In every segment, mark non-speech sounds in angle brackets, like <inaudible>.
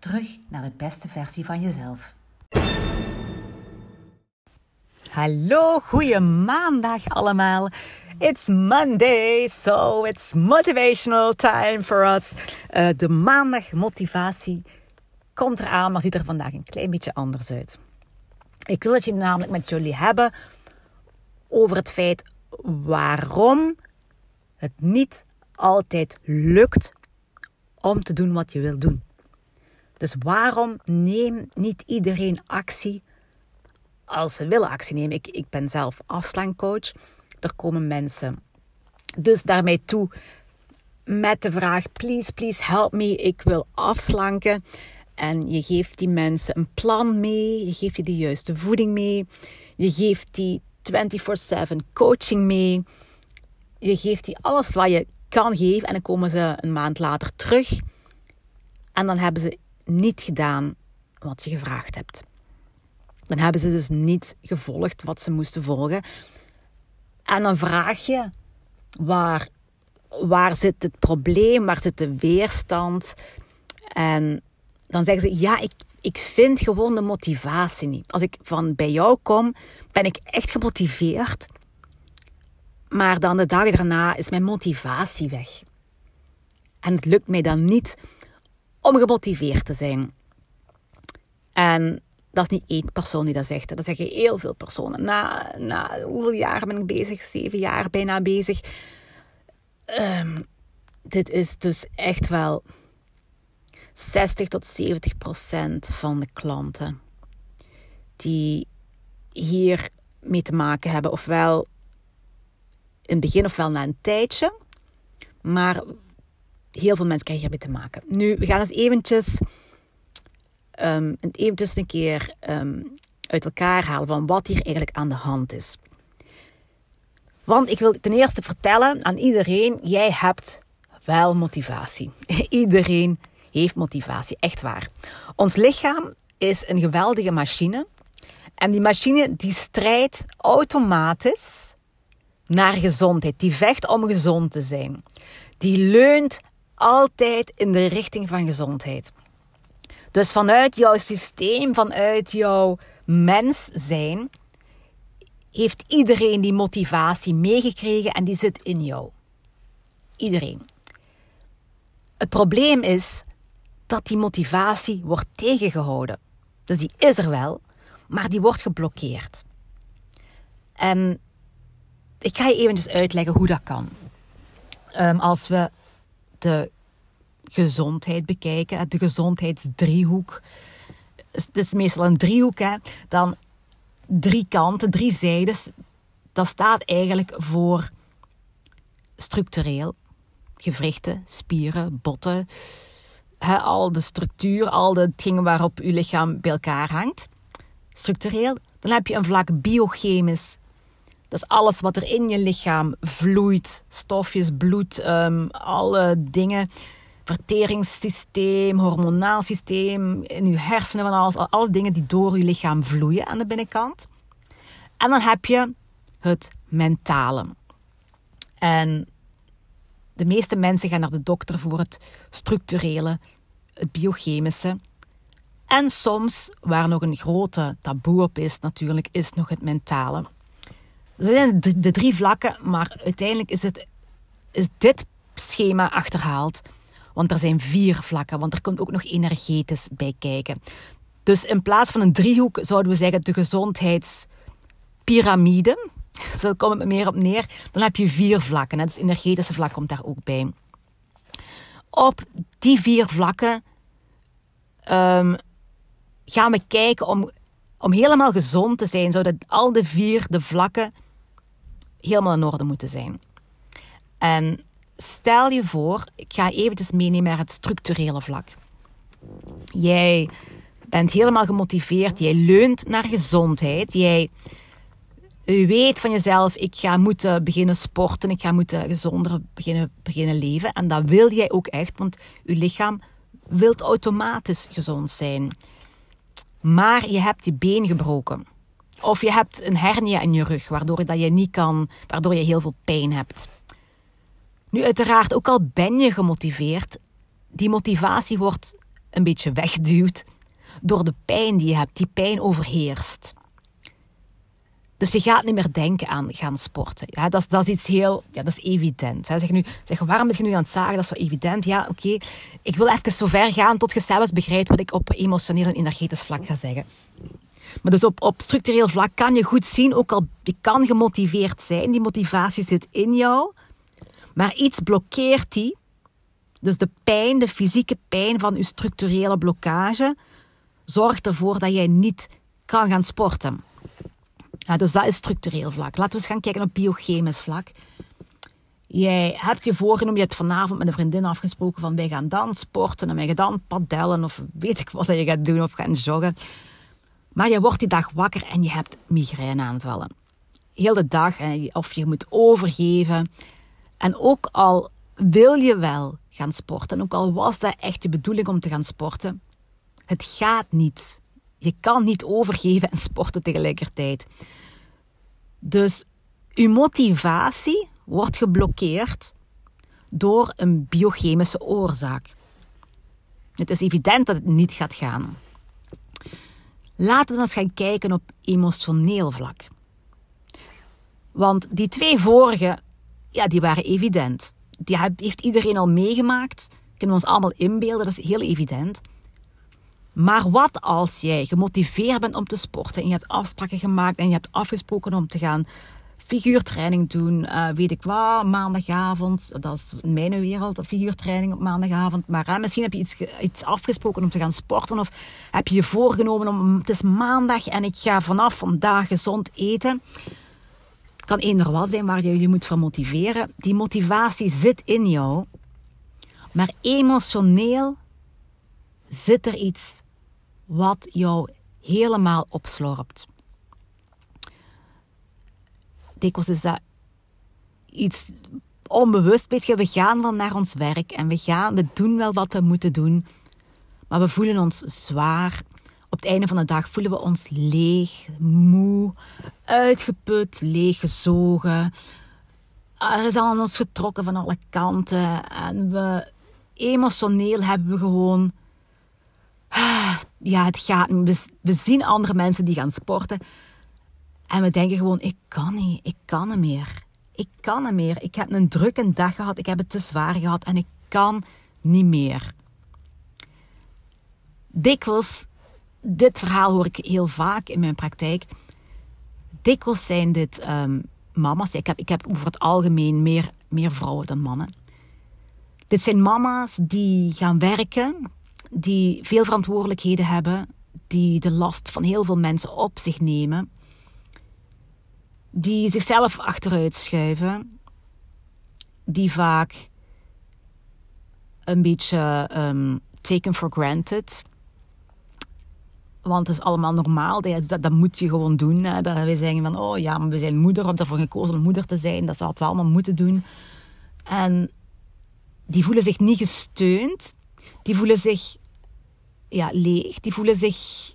Terug naar de beste versie van jezelf. Hallo, goeie maandag allemaal. It's Monday, so it's motivational time for us. Uh, de maandag motivatie komt eraan, maar ziet er vandaag een klein beetje anders uit. Ik wil het je namelijk met jullie hebben over het feit waarom het niet altijd lukt om te doen wat je wil doen. Dus waarom neemt niet iedereen actie als ze willen actie nemen? Ik, ik ben zelf afslankcoach. Er komen mensen dus daarmee toe met de vraag: please, please help me, ik wil afslanken. En je geeft die mensen een plan mee, je geeft die de juiste voeding mee, je geeft die 24/7 coaching mee, je geeft die alles wat je kan geven en dan komen ze een maand later terug en dan hebben ze niet gedaan wat je gevraagd hebt. Dan hebben ze dus niet gevolgd wat ze moesten volgen. En dan vraag je waar, waar zit het probleem, waar zit de weerstand. En dan zeggen ze, ja, ik, ik vind gewoon de motivatie niet. Als ik van bij jou kom, ben ik echt gemotiveerd. Maar dan de dag daarna is mijn motivatie weg. En het lukt mij dan niet om gemotiveerd te zijn. En dat is niet één persoon die dat zegt. Dat zeggen heel veel personen. Na, na hoeveel jaar ben ik bezig? Zeven jaar bijna bezig. Um, dit is dus echt wel 60 tot 70 procent van de klanten die hier mee te maken hebben. Ofwel in het begin ofwel na een tijdje. Maar heel veel mensen krijgen hiermee te maken. Nu, we gaan eens eventjes, um, eventjes een keer um, uit elkaar halen van wat hier eigenlijk aan de hand is. Want ik wil ten eerste vertellen aan iedereen, jij hebt wel motivatie. <laughs> iedereen heeft motivatie, echt waar. Ons lichaam is een geweldige machine. En die machine die strijdt automatisch naar gezondheid. Die vecht om gezond te zijn. Die leunt altijd in de richting van gezondheid. Dus vanuit jouw systeem, vanuit jouw mens zijn, heeft iedereen die motivatie meegekregen en die zit in jou. Iedereen. Het probleem is dat die motivatie wordt tegengehouden. Dus die is er wel, maar die wordt geblokkeerd. En ik ga je eventjes uitleggen hoe dat kan. Um, als we de gezondheid bekijken, de gezondheidsdriehoek. Het is meestal een driehoek, hè, dan drie kanten, drie zijdes. Dat staat eigenlijk voor structureel. Gewrichten, spieren, botten, al de structuur, al de dingen waarop uw lichaam bij elkaar hangt. Structureel. Dan heb je een vlak biochemisch. Dat is alles wat er in je lichaam vloeit. Stofjes, bloed, um, alle dingen. Verteringssysteem, hormonaal systeem, in je hersenen van alles. Alle dingen die door je lichaam vloeien aan de binnenkant. En dan heb je het mentale. En de meeste mensen gaan naar de dokter voor het structurele, het biochemische. En soms, waar nog een grote taboe op is, natuurlijk, is nog het mentale. Er zijn de drie vlakken, maar uiteindelijk is, het, is dit schema achterhaald. Want er zijn vier vlakken, want er komt ook nog energetisch bij kijken. Dus in plaats van een driehoek zouden we zeggen de gezondheidspyramide. <laughs> Zo komt het meer op neer. Dan heb je vier vlakken. Dus energetische vlak komt daar ook bij. Op die vier vlakken um, gaan we kijken om, om helemaal gezond te zijn. Zouden al de vier de vlakken helemaal in orde moeten zijn. En stel je voor, ik ga eventjes meenemen naar het structurele vlak. Jij bent helemaal gemotiveerd. Jij leunt naar gezondheid. Jij weet van jezelf, ik ga moeten beginnen sporten, ik ga moeten gezonder beginnen, beginnen leven. En dat wil jij ook echt, want je lichaam wil automatisch gezond zijn. Maar je hebt je been gebroken. Of je hebt een hernia in je rug, waardoor dat je niet kan, waardoor je heel veel pijn hebt. Nu, uiteraard, ook al ben je gemotiveerd, die motivatie wordt een beetje weggeduwd door de pijn die je hebt. Die pijn overheerst. Dus je gaat niet meer denken aan gaan sporten. Ja, dat, is, dat is iets heel, ja, dat is evident. Zeg nu, zeg, waarom ben je nu aan het zagen? Dat is zo evident. Ja, oké. Ik wil even zo ver gaan tot je zelfs begrijpt wat ik op emotioneel en energetisch vlak ga zeggen. Maar dus op, op structureel vlak kan je goed zien, ook al je kan gemotiveerd zijn, die motivatie zit in jou, maar iets blokkeert die. Dus de pijn, de fysieke pijn van je structurele blokkage, zorgt ervoor dat jij niet kan gaan sporten. Ja, dus dat is structureel vlak. Laten we eens gaan kijken op biochemisch vlak. Jij hebt je voorgenomen, je hebt vanavond met een vriendin afgesproken van wij gaan dan sporten en wij gaan dan padellen of weet ik wat je gaat doen of gaan joggen. Maar je wordt die dag wakker en je hebt migraineaanvallen. Heel de dag of je moet overgeven. En ook al wil je wel gaan sporten, ook al was dat echt je bedoeling om te gaan sporten, het gaat niet. Je kan niet overgeven en sporten tegelijkertijd. Dus uw motivatie wordt geblokkeerd door een biochemische oorzaak. Het is evident dat het niet gaat gaan. Laten we eens gaan kijken op emotioneel vlak. Want die twee vorige, ja, die waren evident. Die heeft iedereen al meegemaakt. Kunnen we ons allemaal inbeelden, dat is heel evident. Maar wat als jij gemotiveerd bent om te sporten en je hebt afspraken gemaakt en je hebt afgesproken om te gaan figuurtraining doen, uh, weet ik wat, maandagavond. Dat is in mijn wereld, figuurtraining op maandagavond. Maar misschien heb je iets, iets afgesproken om te gaan sporten of heb je je voorgenomen om, het is maandag en ik ga vanaf vandaag gezond eten. Het kan eender wat zijn waar je je moet voor motiveren. Die motivatie zit in jou, maar emotioneel zit er iets wat jou helemaal opslorpt. Dikwijls is dat iets onbewust. Weet we gaan wel naar ons werk en we, gaan, we doen wel wat we moeten doen, maar we voelen ons zwaar. Op het einde van de dag voelen we ons leeg, moe, uitgeput, leeggezogen. Er is aan ons getrokken van alle kanten en we emotioneel hebben we gewoon ja, het gaat we zien andere mensen die gaan sporten. En we denken gewoon, ik kan niet, ik kan niet meer. Ik kan niet meer. Ik heb een drukke dag gehad, ik heb het te zwaar gehad en ik kan niet meer. Dikwijls, dit verhaal hoor ik heel vaak in mijn praktijk. Dikwijls zijn dit um, mama's. Ik heb, ik heb over het algemeen meer, meer vrouwen dan mannen. Dit zijn mama's die gaan werken, die veel verantwoordelijkheden hebben, die de last van heel veel mensen op zich nemen, die zichzelf achteruit schuiven, die vaak een beetje um, taken for granted. Want het is allemaal normaal. Dat, dat, moet je gewoon doen. Hè. Dat we zeggen van, oh ja, maar we zijn moeder. We hebben ervoor gekozen om moeder te zijn. Dat zou het wel allemaal moeten doen. En die voelen zich niet gesteund. Die voelen zich ja, leeg. Die voelen zich.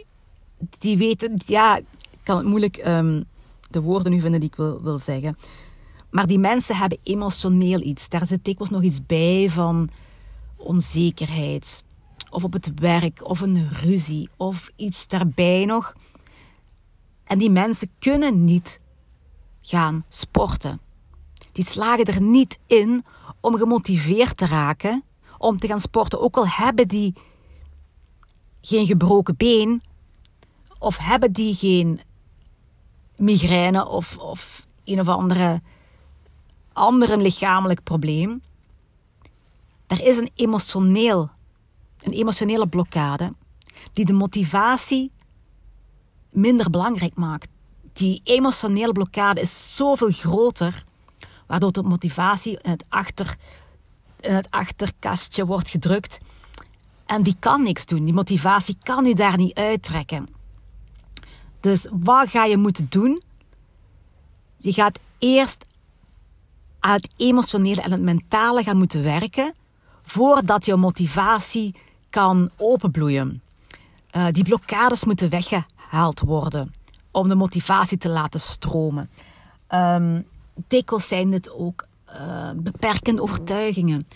Die weten. Ja, ik kan het moeilijk um, de woorden nu vinden die ik wil, wil zeggen. Maar die mensen hebben emotioneel iets. Daar zit dikwijls nog iets bij van onzekerheid. Of op het werk, of een ruzie, of iets daarbij nog. En die mensen kunnen niet gaan sporten. Die slagen er niet in om gemotiveerd te raken om te gaan sporten. Ook al hebben die geen gebroken been of hebben die geen migraine of, of een of andere andere lichamelijk probleem. Er is een emotioneel, een emotionele blokkade die de motivatie minder belangrijk maakt. Die emotionele blokkade is zoveel groter, waardoor de motivatie in het, achter, in het achterkastje wordt gedrukt En die kan niks doen. Die motivatie kan u daar niet uittrekken. Dus wat ga je moeten doen? Je gaat eerst aan het emotionele en het mentale gaan moeten werken voordat je motivatie kan openbloeien. Uh, die blokkades moeten weggehaald worden om de motivatie te laten stromen. Um, zijn het ook uh, beperkende overtuigingen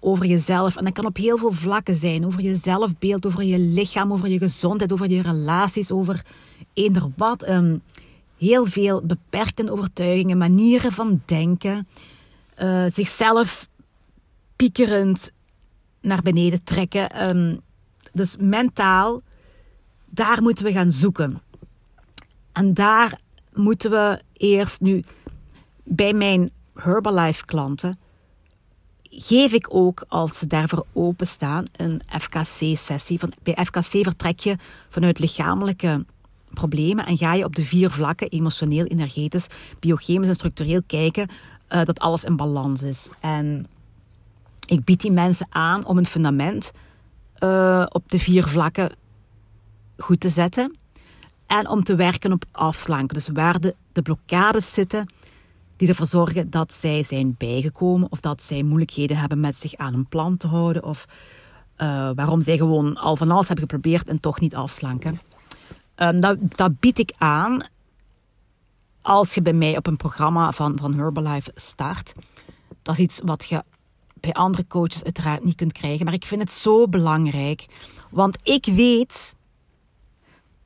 over jezelf. En dat kan op heel veel vlakken zijn. Over je zelfbeeld, over je lichaam, over je gezondheid, over je relaties, over wat. Um, heel veel beperkende overtuigingen, manieren van denken. Uh, zichzelf piekerend naar beneden trekken. Um, dus mentaal, daar moeten we gaan zoeken. En daar moeten we eerst nu bij mijn Herbalife klanten geef ik ook, als ze daarvoor openstaan, een FKC-sessie. Bij FKC vertrek je vanuit lichamelijke problemen en ga je op de vier vlakken, emotioneel, energetisch, biochemisch en structureel, kijken uh, dat alles in balans is. En ik bied die mensen aan om een fundament uh, op de vier vlakken goed te zetten en om te werken op afslanken. Dus waar de, de blokkades zitten die ervoor zorgen dat zij zijn bijgekomen of dat zij moeilijkheden hebben met zich aan een plan te houden of uh, waarom zij gewoon al van alles hebben geprobeerd en toch niet afslanken. Um, dat, dat bied ik aan als je bij mij op een programma van, van Herbalife start. Dat is iets wat je bij andere coaches uiteraard niet kunt krijgen. Maar ik vind het zo belangrijk. Want ik weet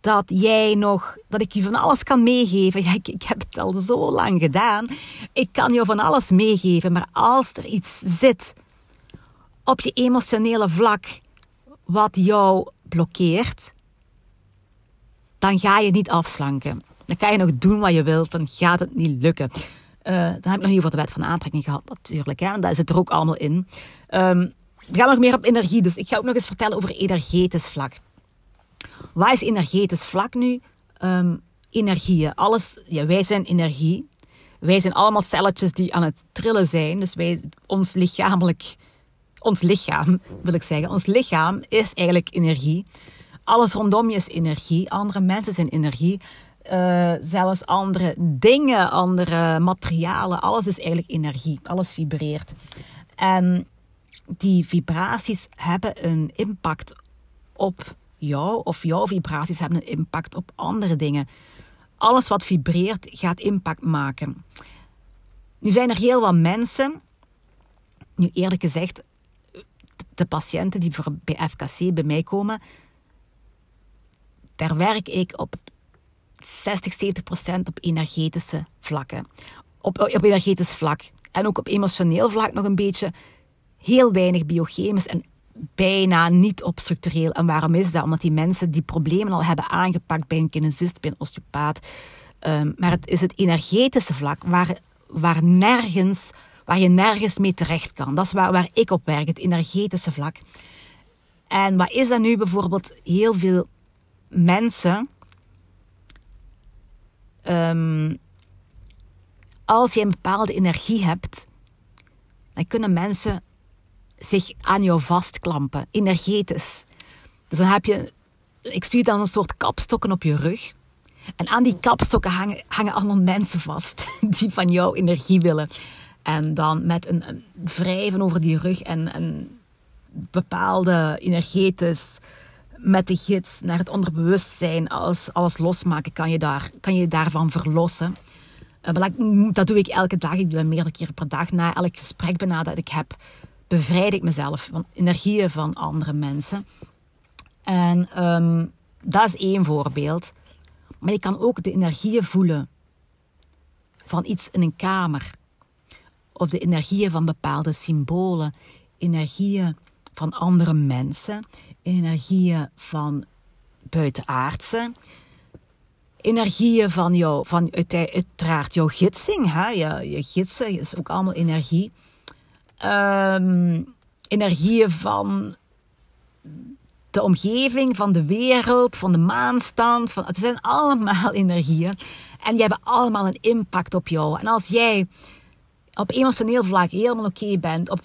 dat jij nog, dat ik je van alles kan meegeven. <laughs> Ja, ik, ik, heb het al zo lang gedaan. Ik kan je van alles meegeven. Maar als er iets zit op je emotionele vlak wat jou blokkeert, dan ga je niet afslanken. Dan kan je nog doen wat je wilt, dan gaat het niet lukken. Uh, dan heb ik nog niet over de wet van aantrekking gehad, natuurlijk. Hè? Daar zit er ook allemaal in. Um, we gaan nog meer op energie, dus ik ga ook nog eens vertellen over energetisch vlak. Wat is energetisch vlak nu? Um, energieën. Alles, ja, wij zijn energie. Wij zijn allemaal celletjes die aan het trillen zijn. Dus wij, ons lichamelijk, ons lichaam wil ik zeggen, ons lichaam is eigenlijk energie. Alles rondom je is energie. Andere mensen zijn energie. Uh, zelfs andere dingen, andere materialen. Alles is eigenlijk energie. Alles vibreert. En die vibraties hebben een impact op jou of jouw vibraties hebben een impact op andere dingen. Alles wat vibreert gaat impact maken. Nu zijn er heel wat mensen, nu eerlijk gezegd, de patiënten die bij FKC bij mij komen, daar werk ik op 60, 70 procent op energetische vlakken. Op, op energetisch vlak. En ook op emotioneel vlak nog een beetje. Heel weinig biochemisch en bijna niet op structureel. En waarom is dat? Omdat die mensen die problemen al hebben aangepakt bij een kinesist, bij een osteopaat. Um, maar het is het energetische vlak waar, waar, nergens, waar je nergens mee terecht kan. Dat is waar, waar ik op werk, het energetische vlak. En wat is dat nu bijvoorbeeld? Heel veel mensen. Um, als je een bepaalde energie hebt, dan kunnen mensen zich aan jou vastklampen, energetisch. Dus dan heb je, ik stuur dan een soort kapstokken op je rug. En aan die kapstokken hangen, hangen allemaal mensen vast <laughs> die van jou energie willen. En dan met een, een wrijven over die rug en een bepaalde energetisch met de gids naar het onderbewustzijn alles, alles losmaken, kan je, daar, kan je daarvan verlossen. Uh, dat doe ik elke dag. Ik doe dat meerdere keren per dag. Na elk gesprek bijna dat ik heb, bevrijd ik mezelf van energieën van andere mensen. En um, dat is één voorbeeld. Maar je kan ook de energieën voelen van iets in een kamer. Of de energieën van bepaalde symbolen. Energieën van andere mensen. Energieën van buitenaardse. Energieën van jou, van uiteraard jouw gidsing. Hè? Je, je gidsen is ook allemaal energie um, energieën van de omgeving, van de wereld, van de maanstand. Van, het zijn allemaal <laughs> energieën. En die hebben allemaal een impact op jou. En als jij op emotioneel vlak helemaal oké bent, op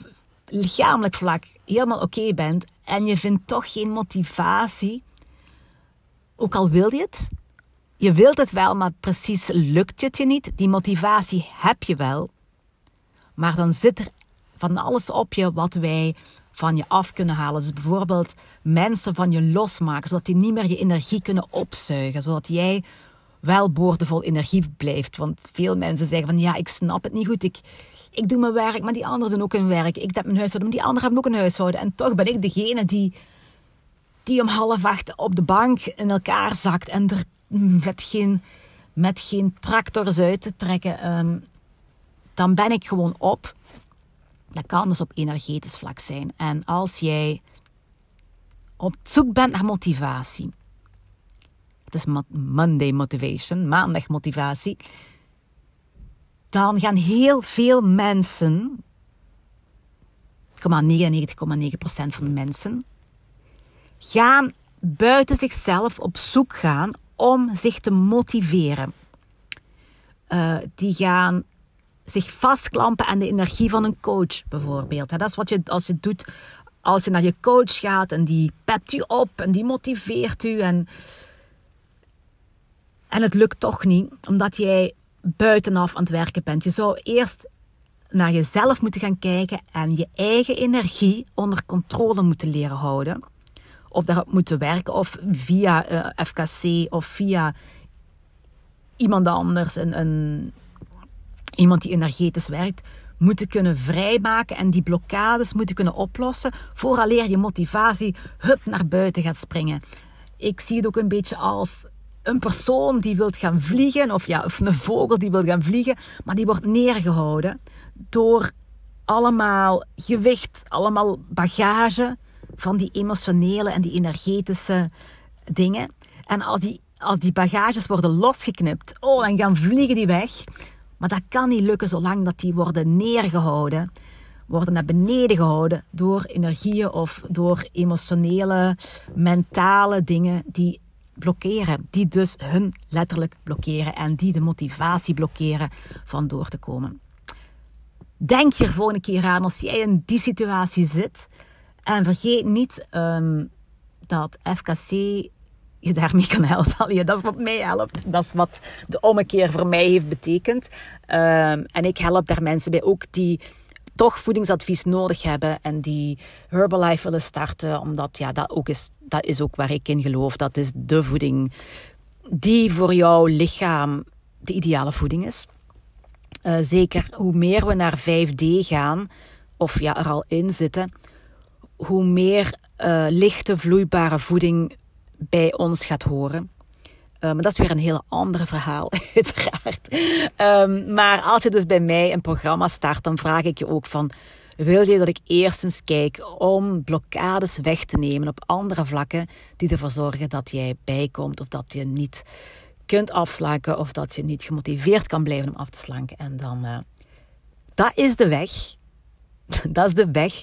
lichamelijk vlak helemaal oké bent en je vindt toch geen motivatie, ook al wil je het, je wilt het wel, maar precies lukt het je niet. Die motivatie heb je wel, maar dan zit er van alles op je wat wij van je af kunnen halen. Dus bijvoorbeeld mensen van je losmaken, zodat die niet meer je energie kunnen opzuigen, zodat jij wel boordevol energie blijft. Want veel mensen zeggen van ja, ik snap het niet goed, ik, ik doe mijn werk, maar die anderen doen ook hun werk. Ik heb mijn huishouden, maar die anderen hebben ook een huishouden. En toch ben ik degene die, die om half acht op de bank in elkaar zakt en er met geen, met geen tractors uit te trekken. Ehm, dan ben ik gewoon op. Dat kan dus op energetisch vlak zijn. En als jij op zoek bent naar motivatie. Het is Monday motivation, maandag motivatie. Dan gaan heel veel mensen, 99,9% van de mensen, gaan buiten zichzelf op zoek gaan om zich te motiveren. Uh, die gaan zich vastklampen aan de energie van een coach, bijvoorbeeld. Dat is wat je als je doet als je naar je coach gaat en die pept u op en die motiveert u. En, en het lukt toch niet, omdat jij buitenaf aan het werken bent. Je zou eerst naar jezelf moeten gaan kijken en je eigen energie onder controle moeten leren houden. Of daarop moeten werken, of via eh, FKC of via iemand anders, een, een, iemand die energetisch werkt, moeten kunnen vrijmaken en die blokkades moeten kunnen oplossen vooraleer je motivatie hup naar buiten gaat springen. Ik zie het ook een beetje als een persoon die wil gaan vliegen, of, ja, of een vogel die wil gaan vliegen, maar die wordt neergehouden door allemaal gewicht, allemaal bagage van die emotionele en die energetische dingen. En als die, als die bagages worden losgeknipt, oh, dan gaan vliegen die weg. Maar dat kan niet lukken zolang dat die worden neergehouden, worden naar beneden gehouden door energieën of door emotionele, mentale dingen die blokkeren. Die dus hun letterlijk blokkeren en die de motivatie blokkeren van door te komen. Denk hier volgende keer aan als jij in die situatie zit. En vergeet niet um, dat FKC je daarmee kan helpen. <laughs> Dat is wat mij helpt. Dat is wat de ommekeer voor mij heeft betekend. Um, en ik help daar mensen bij ook die toch voedingsadvies nodig hebben en die Herbalife willen starten, omdat ja, dat, ook is, dat is ook waar ik in geloof. Dat is de voeding die voor jouw lichaam de ideale voeding is. Uh, zeker hoe meer we naar 5D gaan, of ja, er al in zitten, hoe meer uh, lichte, vloeibare voeding bij ons gaat horen. Uh, maar dat is weer een heel ander verhaal, <laughs> uiteraard. Um, maar als je dus bij mij een programma start, dan vraag ik je ook van... Wil je dat ik eerst eens kijk om blokkades weg te nemen op andere vlakken die ervoor zorgen dat jij bijkomt of dat je niet kunt afslanken of dat je niet gemotiveerd kan blijven om af te slanken. En dan, uh, dat is de weg. <laughs> dat is de weg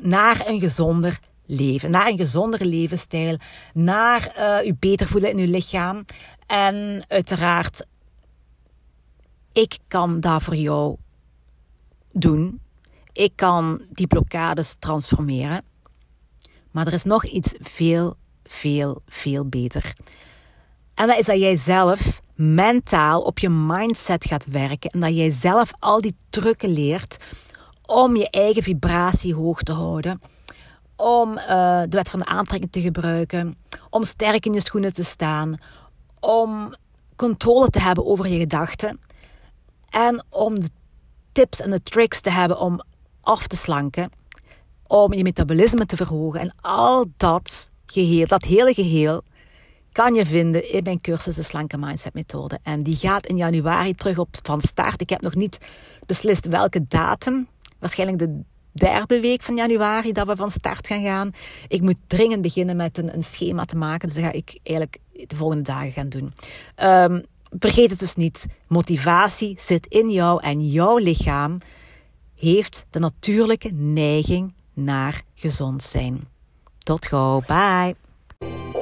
naar een gezonder leven. Naar een gezondere levensstijl. Naar uh, u beter voelen in uw lichaam. En uiteraard, ik kan dat voor jou doen. Ik kan die blokkades transformeren. Maar er is nog iets veel, veel, veel beter. En dat is dat jij zelf mentaal op je mindset gaat werken. En dat jij zelf al die trucken leert om je eigen vibratie hoog te houden om uh, de wet van de aantrekking te gebruiken, om sterk in je schoenen te staan, om controle te hebben over je gedachten en om de tips en de tricks te hebben om af te slanken, om je metabolisme te verhogen en al dat geheel, dat hele geheel, kan je vinden in mijn cursus de Slanke Mindset Methode. En die gaat in januari terug op van start. Ik heb nog niet beslist welke datum. Waarschijnlijk de derde week van januari dat we van start gaan gaan. Ik moet dringend beginnen met een, een schema te maken. Dus dat ga ik eigenlijk de volgende dagen gaan doen. Um, vergeet het dus niet. Motivatie zit in jou en jouw lichaam heeft de natuurlijke neiging naar gezond zijn. Tot gauw. Bye.